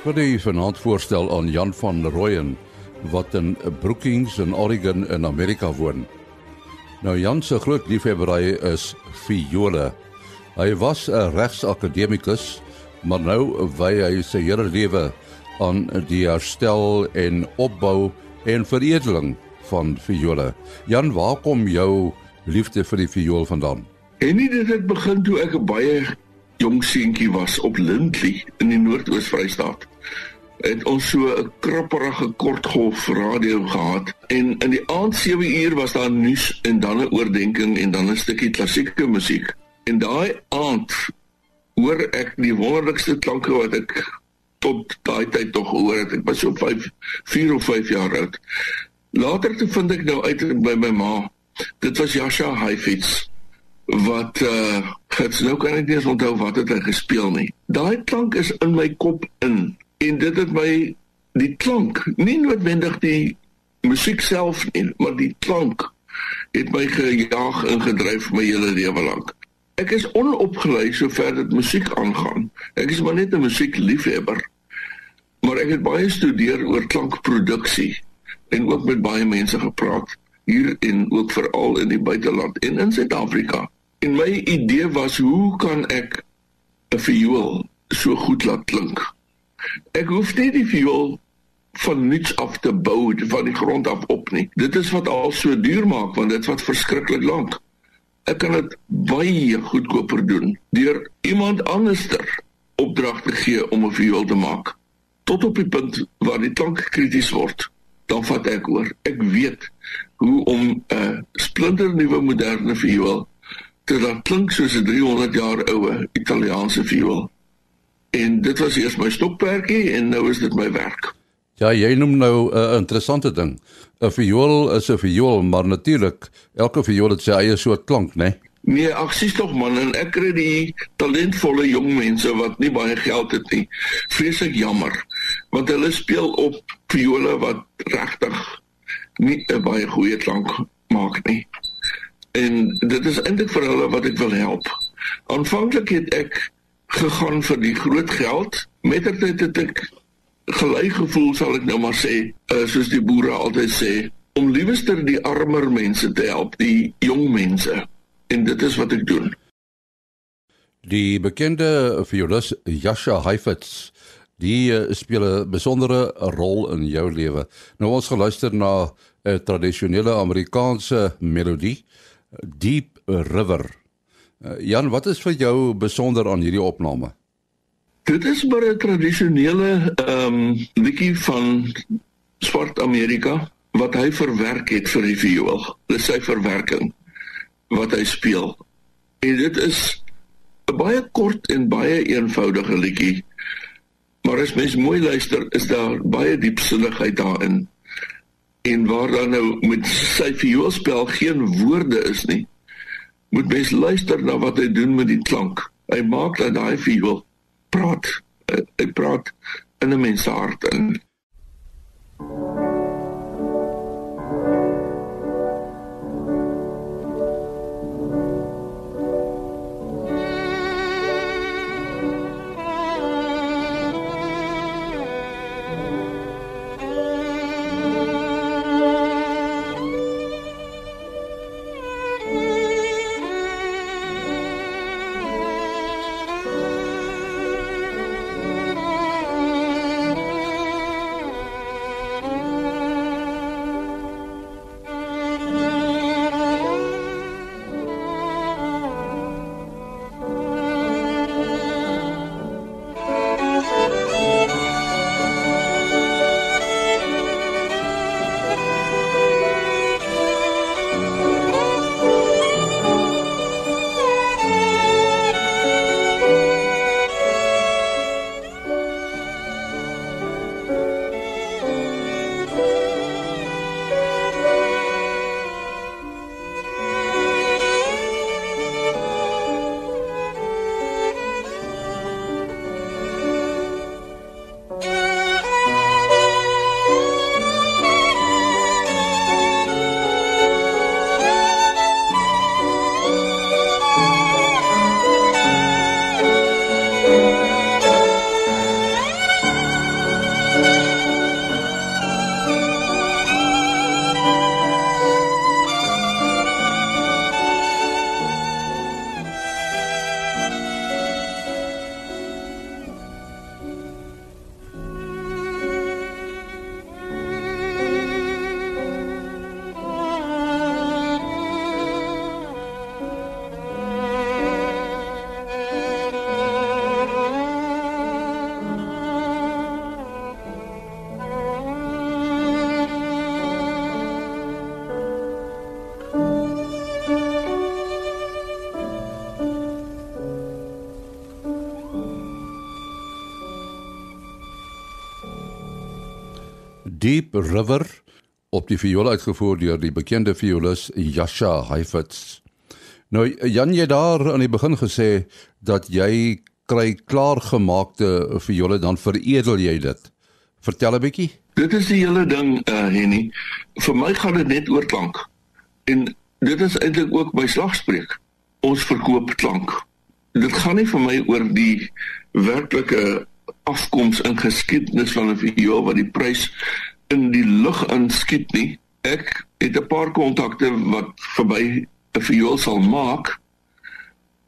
Ek wil u vanaand voorstel aan Jan van Rooyen wat in Brookings in Oregon in Amerika woon. Nou Jan se groot liefhebberry is viole. Hy was 'n regsakademikus, maar nou wy hy sy hele lewe aan die herstel en opbou en veredeling van viole. Jan, waar kom jou liefde vir die viool vandaan? En nie dit het begin toe ek 'n baie jong seentjie was op Lindley in die Noord-Oos-Vrystaat. Het ons so 'n krapperige kortgolf radio gehad en in die aand 7 uur was daar nuus en dan 'n oordeenking en dan 'n stukkie klassieke musiek. En daai aand hoor ek die wonderlikste klanke wat ek tot daai tyd tog gehoor het. Ek was so 5 4 of 5 jaar oud. Later toe vind ek nou uit by my ma. Dit was Jasha Heifetz wat uh gits nou kan ek nie onthou wat het hy gespeel nie. Daai klank is in my kop in en dit het my die klank, nie noodwendig die musiek self nie, maar die klank het my gejaag en gedryf my hele lewe lank. Ek is onopgelei sover dit musiek aangaan. Ek is maar net 'n musiekliefhebber. Maar ek het baie studeer oor klankproduksie en ook met baie mense gepraat hier en ook veral in die buiteland en in Suid-Afrika. En my idee was hoe kan ek 'n viool so goed laat klink? Ek hoef nie die viool van niks af te bou van die grond af op nie. Dit is wat al so duur maak want dit wat verskriklik lank. Ek kan dit baie goedkoper doen deur iemand anderster opdrag te gee om 'n viool te maak tot op die punt waar die klank krities word. Dan vat ek oor. Ek weet hoe om 'n splinternuwe moderne viool dit dan klink soos 'n 300 jaar oue Italiaanse viool. En dit was eers my stokperdjie en nou is dit my werk. Ja, jy noem nou 'n uh, interessante ding. 'n Viool is 'n viool, maar natuurlik elke viool het sy eie soort klank, né? Nee, nee ag sies tog man, en ek kry die talentvolle jong mense wat nie baie geld het nie. Vreeslik jammer, want hulle speel op viole wat regtig nie 'n baie goeie klank maak nie en dit is eintlik vir hulle wat ek wil help. Aanvanklik het ek gegaan vir die groot geld, mettertyd het ek gelei gevoel sal ek nou maar sê, uh, soos die boere altyd sê, om liewester die armer mense te help, die jong mense. En dit is wat ek doen. Die bekende violis Jasha Heifetz die uh, speel 'n besondere rol in jou lewe. Nou ons geluister na 'n tradisionele Amerikaanse melodie. Deep River. Uh, Jan, wat is vir jou besonder aan hierdie opname? Dit is maar 'n tradisionele ehm um, liedjie van Swart Amerika wat hy verwerk het vir die viool. Dis sy verwerking wat hy speel. En dit is 'n baie kort en baie eenvoudige liedjie. Maar as mens mooi luister, is daar baie diepsinnigheid daarin en waar dan nou met sy vioolspel geen woorde is nie moet mens luister na wat hy doen met die klank. Hy maak dat daai viool praat. Hy praat in 'n mens se hart in Deep River op die viool uitgevoer deur die bekende violis Yasha Heifetz. Nou Jan jy daar aan die begin gesê dat jy kry klaargemaakte viole dan veredel jy dit. Vertel 'n bietjie. Dit is die hele ding uh Henny. Vir my gaan dit net oor klank. En dit is eintlik ook my slagspreuk. Ons verkoop klank. Dit gaan nie vir my oor die werklike afkoms in geskiedenis van 'n viool wat die prys in die lug inskiet nie. Ek het 'n paar kontakte wat verby 'n viool sal maak.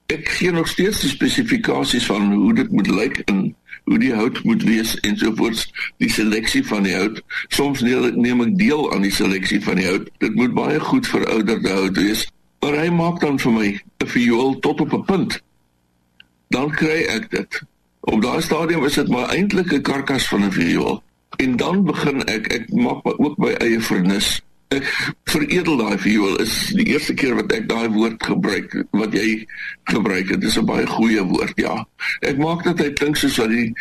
Ek gee nog steeds die spesifikasies van hoe dit moet lyk en hoe die hout moet wees en sovoorts die seleksie van die hout. Soms neem ek deel aan die seleksie van die hout. Dit moet baie goed verouderde hout wees. Maar hy maak dan vir my 'n viool tot op 'n punt. Dan kry ek dit. Op daardie stadium is dit maar eintlik 'n karkas van 'n viool. En dan begin ek ek maak ook my eie vernis. Ek veredel daai viool. Is die eerste keer wat ek daai woord gebruik wat jy gebruik het. Dit is 'n baie goeie woord, ja. Ek maak dit hy klink soos wat die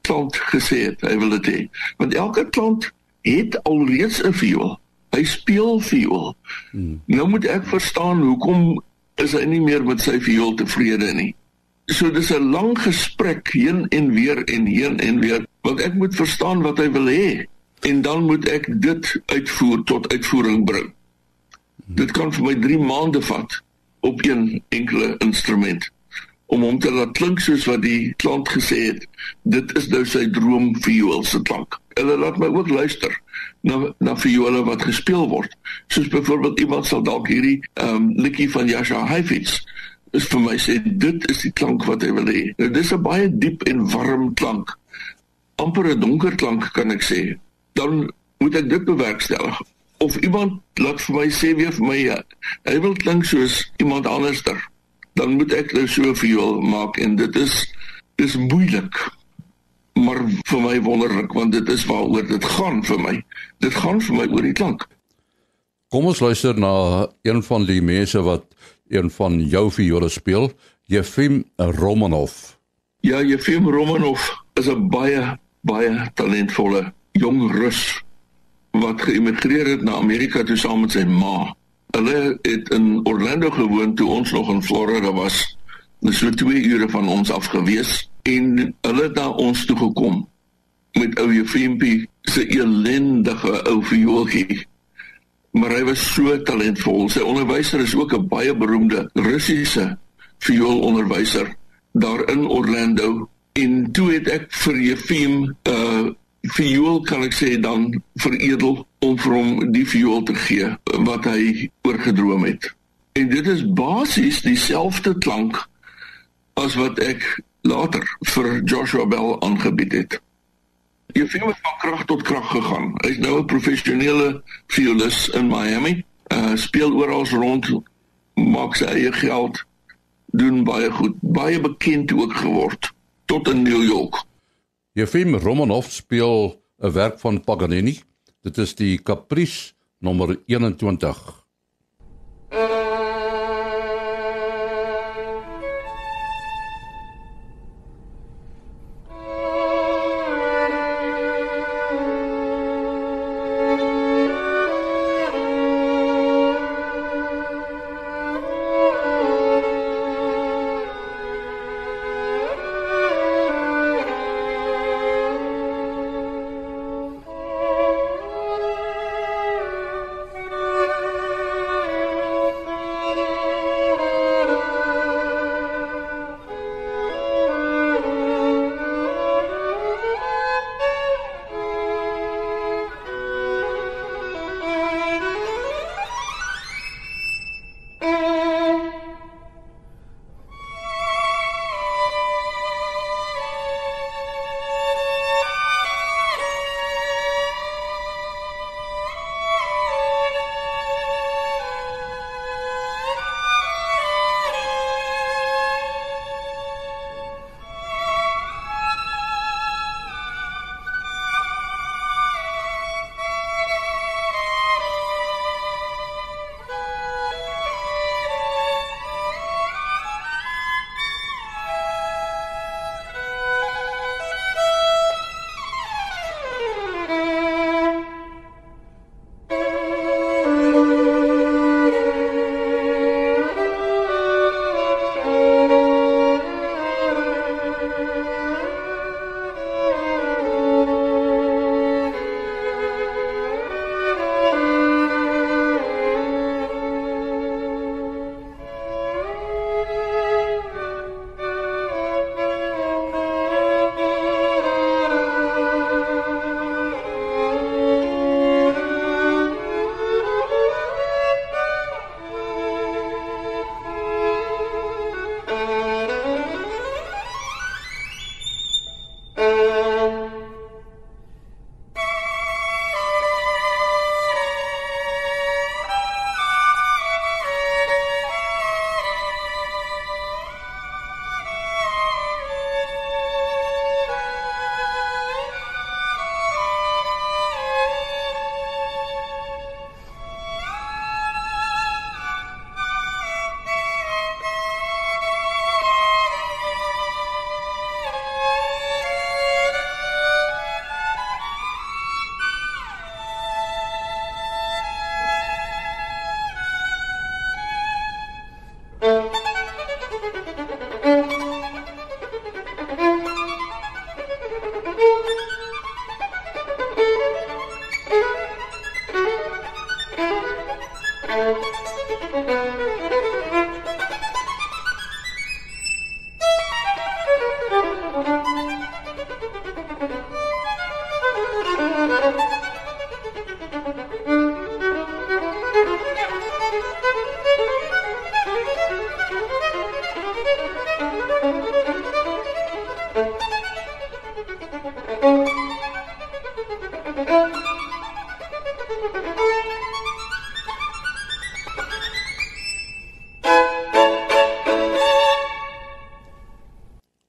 klant gesê het hy wil dit hê. Want elke klant het alreeds 'n viool. Hy speel viool. Hmm. Nou moet ek verstaan hoekom is hy nie meer met sy viool tevrede nie. So dis 'n lang gesprek heen en weer en heen en weer want ek moet verstaan wat hy wil hê en dan moet ek dit uitvoer tot uitvoering bring. Dit kan vir my 3 maande vat op een enkele instrument om hom te laat klink soos wat die klant gesê het. Dit is nou sy droom viool se klank. Hulle laat my ook luister na na viole wat gespeel word. Soos byvoorbeeld iemand sal dalk hierdie ehm um, liedjie van Jasha Heifetz is vir my sê dit is die klank wat hy wil hê. Nou dis 'n baie diep en warm klank. amper 'n donker klank kan ek sê. Dan moet ek dit bewerkstellig. Of iemand laat vir my sê weer vir my ja, hy wil klink soos iemand anderster. Dan moet ek nou so veel maak en dit is dis moeilik. Maar vir my wonderlik want dit is waaroor dit gaan vir my. Dit gaan vir my oor die klank. Kom ons luister na een van die mense wat een van jou viole speel, Jefim Romanov. Ja, Jefim Romanov is 'n baie baie talentvolle jong Rus wat geëmigreer het na Amerika toe saam met sy ma. Hulle het in Orlando gewoon toe ons nog in Florida was. Dis so 2 ure van ons af gewees en hulle het na ons toe gekom met ou Jefimpie se elendige ou viooltjie maar hy was so talentvol. Sy onderwyser is ook 'n baie beroemde Russiese vioolonderwyser daar in Orlando. En toe het ek vir Jefim uh, viool kan ek sê dan veredel om vir hom die viool te gee wat hy oorgedroom het. En dit is basies dieselfde klank as wat ek later vir Joshua Bell aangebied het. Jy het van krag tot krag gegaan. Hy's nou 'n professionele violis in Miami. Uh speel oral rond, maak sy eie geld, doen baie goed, baie bekend ook geword tot in New York. Jefim Romanov speel 'n werk van Paganini. Dit is die Caprice nommer 21.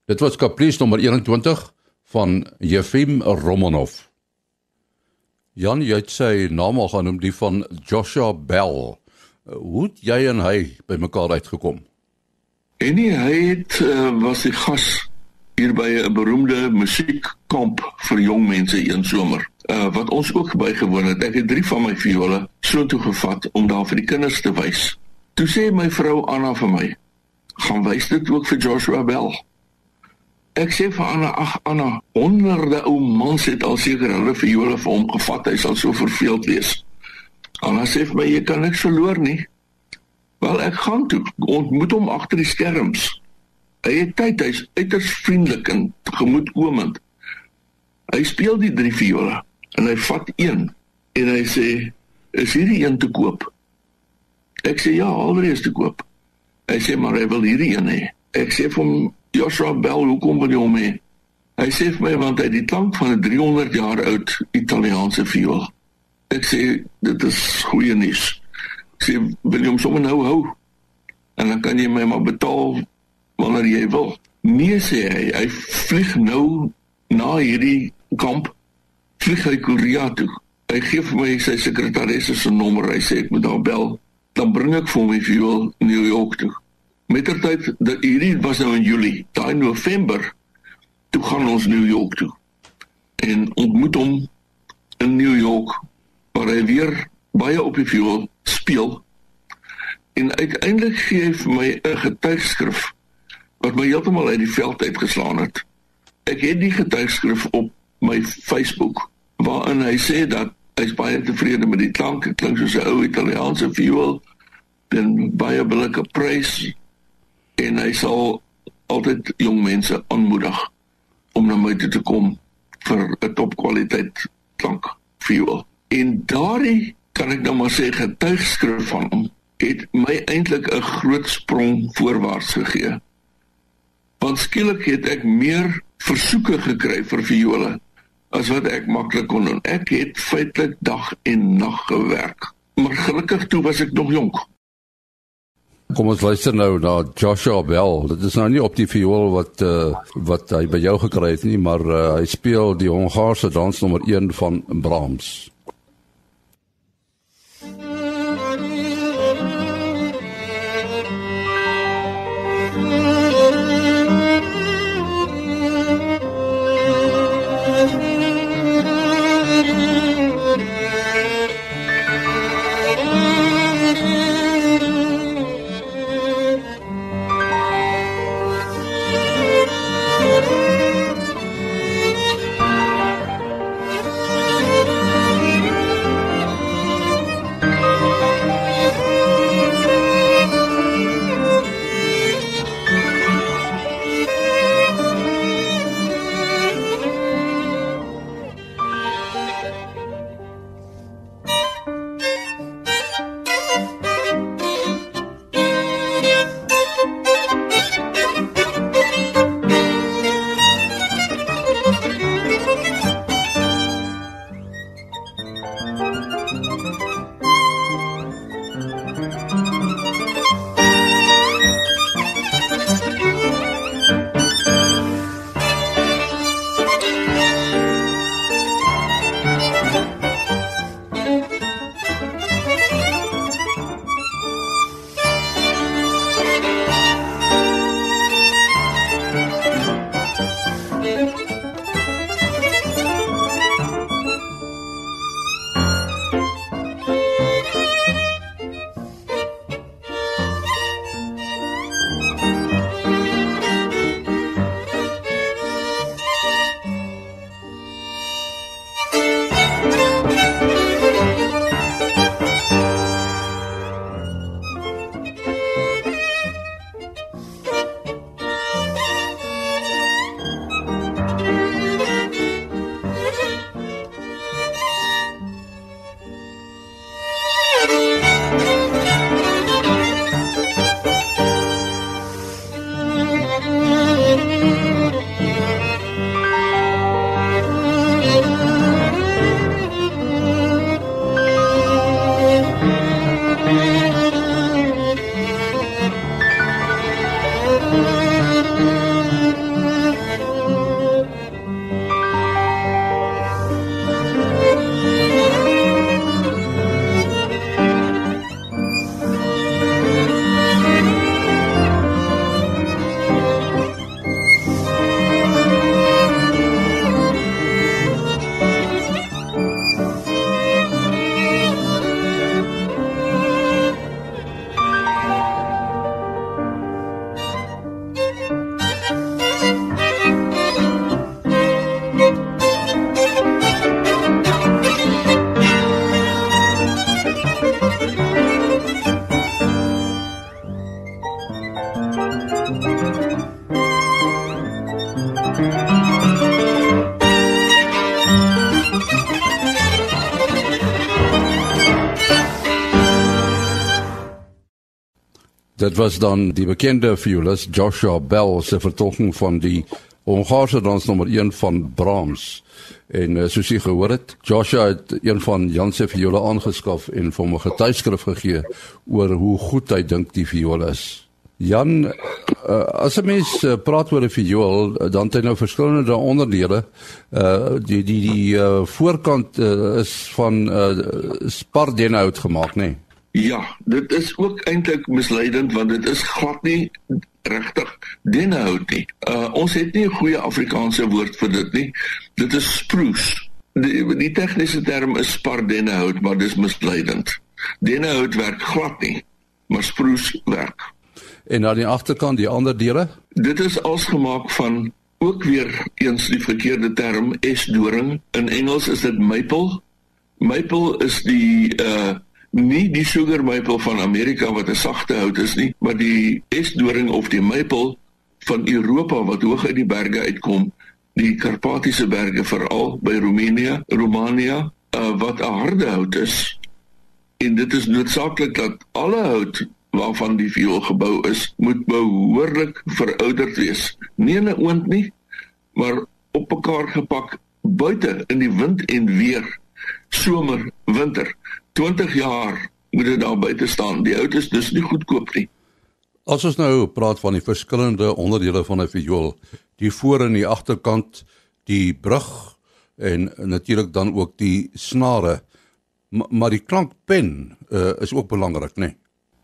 Dit was Caprice nommer 21 van Jefim Romanov. Jan, jy het sy naam al genoem die van Joshua Bell. Hoe het jy en hy by mekaar uitgekom? En nie, hy het uh, was die gas hier by 'n beroemde musiekkamp vir jong mense een somer. Uh, wat ons ook bygewoon het. Ek het drie van my viole so toe gevat om daar vir die kinders te wys. Toe sê my vrou Anna vir my: "Gaan wys dit ook vir Joshua Bell." Ek sê vir Anna, ag Anna, honderde ou mans het al seker hulle vir Jola vir hom gevat. Hy sal so verveeld wees. Anna sê vir my, jy kan niks verloor nie. Wel ek gaan toe. Ontmoet hom agter die skerms. Hy het tyd, hy's uiters vriendelik en gemoedkomend. Hy speel die drie viola en hy vat een en hy sê, "Is hierdie een te koop?" Ek sê, "Ja, alreeds te koop." Hy sê, "Maar hy wil hierdie een hê." Ek sê vir hom, Joshua Bell, hoekom wil jy hom hê? Hy sê vir my want hy het die klank van 'n 300 jaar oud Italiaanse viool. Ek sê dit is goeie nuus. Ek sê wil jy hom sommer nou hou? En dan kan jy my maar betaal wanneer jy wil. Nee sê hy, hy vlieg nou na hierdie kamp vlieg hy Korea toe. Hy gee vir my sy sekretaresse se nommer. Hy sê ek moet haar bel. Dan bring ek vir hom die viool New York toe. Mettertyd dat hierdie was nou in Julie, daai November toe gaan ons New York toe. En ontmoet hom in New York waar hy weer baie op die viool speel. En uiteindelik gee hy vir my 'n getuigskrif wat my heeltemal uit die veld uitgeslaan het. Ek het die getuigskrif op my Facebook waarin hy sê dat hy's baie tevrede met die klank, dit klink soos 'n ou Italiaanse viool en baie billike prys en hy sal altyd jong mense aanmoedig om na my toe te kom vir 'n topkwaliteit klank viool. En daardie kan ek nou maar sê getuigskrif van hom het my eintlik 'n groot sprong voorwaarts gegee. Want skielik het ek meer versoeke gekry vir viole as wat ek maklik kon doen. Ek het feitelik dag en nag gewerk. Maar gelukkig toe was ek nog jonk. Kom ons luister nou na Joshua Bell. Dit is nou nie op die viool wat uh, wat hy by jou gekry het nie, maar uh, hy speel die Hongaarse dans nommer 1 van Brahms. Dit was dan die bekende violist Joshua Bell se vertolking van die Hongaarse dans nommer 1 van Brahms. En uh, soos jy gehoor het, Joshua het een van Jan se viole aangeskaf en vir hom 'n getuigskrif gegee oor hoe goed hy dink die viool is. Jan, uh, as 'n mens uh, praat oor 'n viool, uh, dan het hy nou verskillende onderdele. Uh die die die uh, voorkant uh, is van uh, spardenhout gemaak, nê? Nee? Ja, dit is ook eintlik misleidend want dit is glad nie regtig denhout nie. Uh ons het nie 'n goeie Afrikaanse woord vir dit nie. Dit is spruce. Die, die tegniese term is spardenhout, maar dis misleidend. Denhout werk glad nie, maar spruce werk. En aan die agterkant die ander dele? Dit is als gemaak van ook weer eens die verkeerde term esdoring. In Engels is dit maple. Maple is die uh nie die sugar maple van Amerika wat 'n sagte hout is nie, maar die esdoring of die maple van Europa wat hoog uit die berge uitkom, die Karpatiese berge veral by Roemenië, Romania, uh, wat 'n harde hout is. En dit is noodsaaklik dat alle hout waarvan die viool gebou is, moet behoorlik verouderd wees. Nie in 'n oond nie, maar op mekaar gepak buite in die wind en weer, somer, winter. 20 jaar moet dit daar buite staan. Die hout is dus nie goedkoop nie. As ons nou praat van die verskillende onderdele van 'n viool, die voor en die agterkant, die brug en natuurlik dan ook die snare, maar, maar die klankpen uh, is ook belangrik, né? Nee?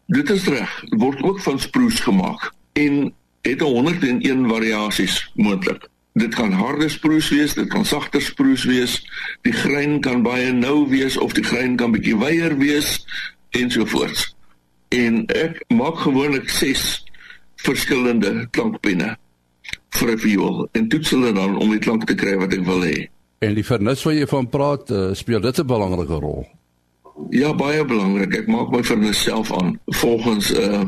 Dit is reg, word ook van spruce gemaak en het 101 variasies moontlik. Dit kan harde sproes wees, dit kan sagter sproes wees. Die grein kan baie nou wees of die grein kan bietjie wyer wees ensovoorts. En ek maak gewoonlik 6 verskillende klankpenne vir 'n viool en toets hulle dan om die klank te kry wat ek wil hê. En die vernis wat jy van praat, uh, speel dit 'n belangrike rol. Ja, baie belangrik. Ek maak my vernis self aan volgens 'n uh,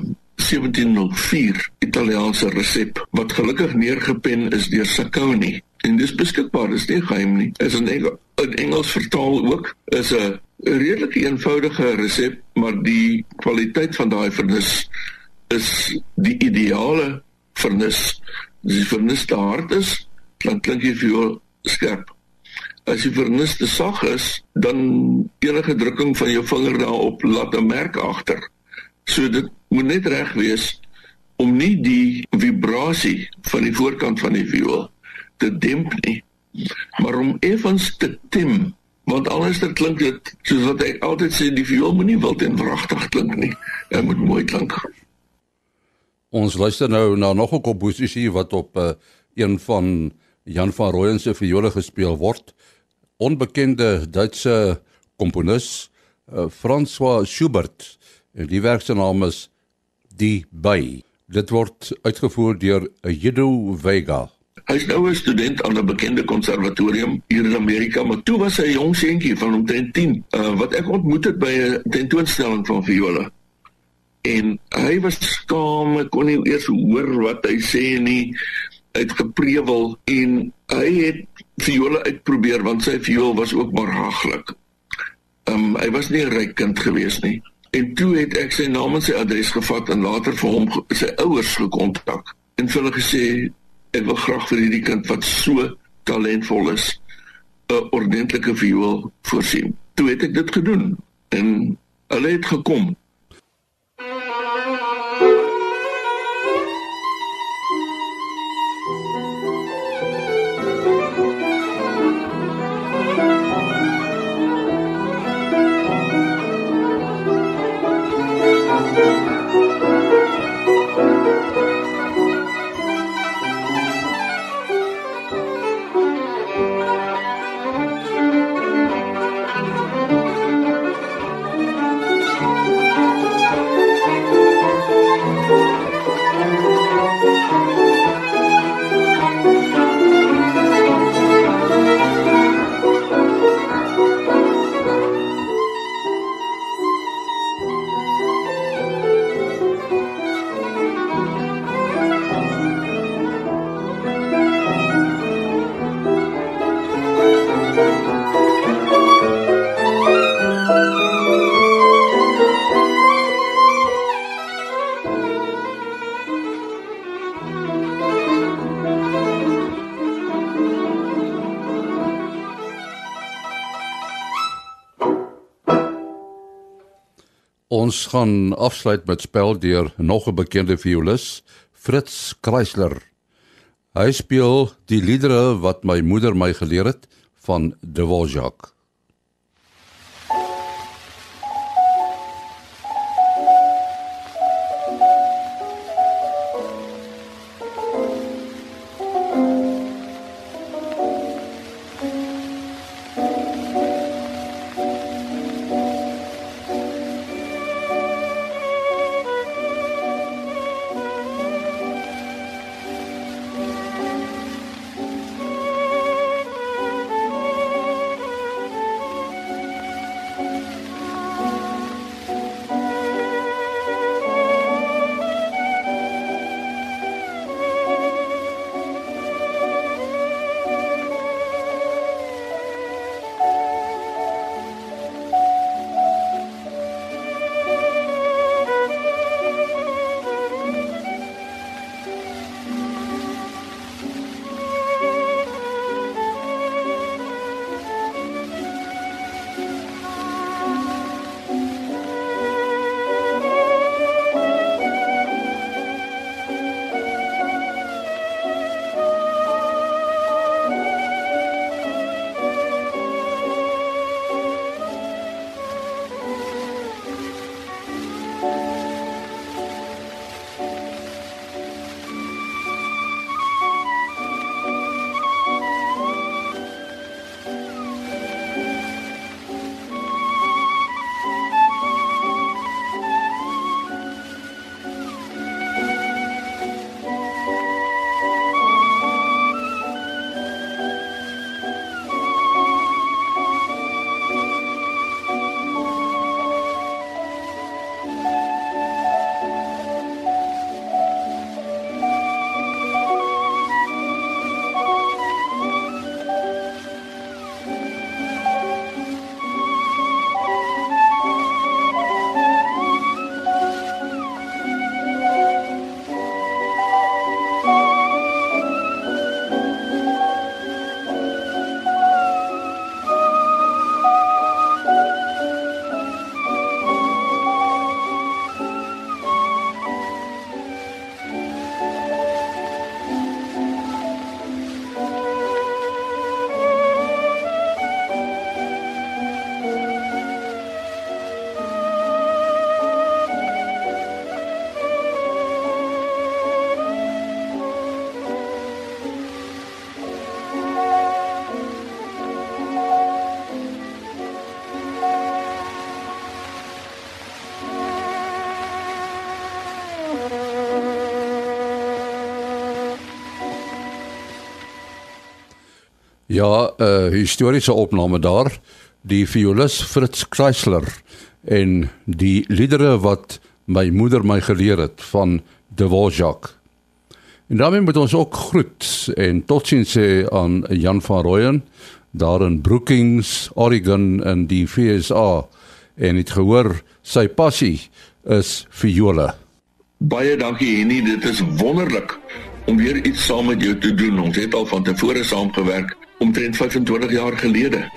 1704 Italiaanse resep wat gelukkig neergepen is deur Sacconi. En dis beskikbaar dis nie geheim nie. Is in Engels, in Engels vertaal ook is 'n redelik eenvoudige resep maar die kwaliteit van daai vernis is die ideale vernis. As die vernis te hard is dan klink jy vir skerp. As die vernis te sag is dan enige drukking van jou vinger daarop laat 'n merk agter. So dit moet net reg wees om nie die vibrasie van die voorkant van die viool te demp nie, maar om effens te tim, want dan klink dit soos wat ek altyd sê die viool moet nie wild en wragtig klink nie. Dit moet mooi klink. Ons luister nou na nog 'n komposisie wat op uh, een van Jan van Rooyen se viole gespeel word. Onbekende Duitse komponis uh, François Schubert En die werk se naam is Die By. Dit word uitgevoer deur Jedo Vega. Hy is nou 'n student aan 'n bekende konservatorium hier in Amerika, maar toe was hy 'n jong seentjie van omtrent 10, uh, wat ek ontmoet het by 'n tentoonstelling van viole. En hy was skaam, ek kon nie eers hoor wat hy sê nie. Hy het geprewel en hy het viole uitprobeer want sy viool was ook maar haglik. Ehm um, hy was nie 'n ryk kind gewees nie. En toe het ek sy naam en sy adres gevat en later vir hom sy ouers gekontak en vir hulle gesê ek wil graag vir hierdie kind wat so talentvol is 'n ordentlike viool voorsien. Toe het ek dit gedoen en hulle het gekom Ons gaan afsluit met spel deur nog 'n bekende violis, Fritz Kreisler. Hy speel die liedere wat my moeder my geleer het van Dvorak. Ja, 'n uh, historiese opname daar, die violis Fritz Kreisler en die liedere wat my moeder my geleer het van Dvorak. En daarmee moet ons ook groet en totsiens sê aan Jan van Rooyen daar in Brookings, Oregon in die FSA en het gehoor sy passie is viole. Baie dankie Henny, dit is wonderlik om weer iets saam met jou te doen. Ons het al van tevore saamgewerk omtrent 25 jaar gelede.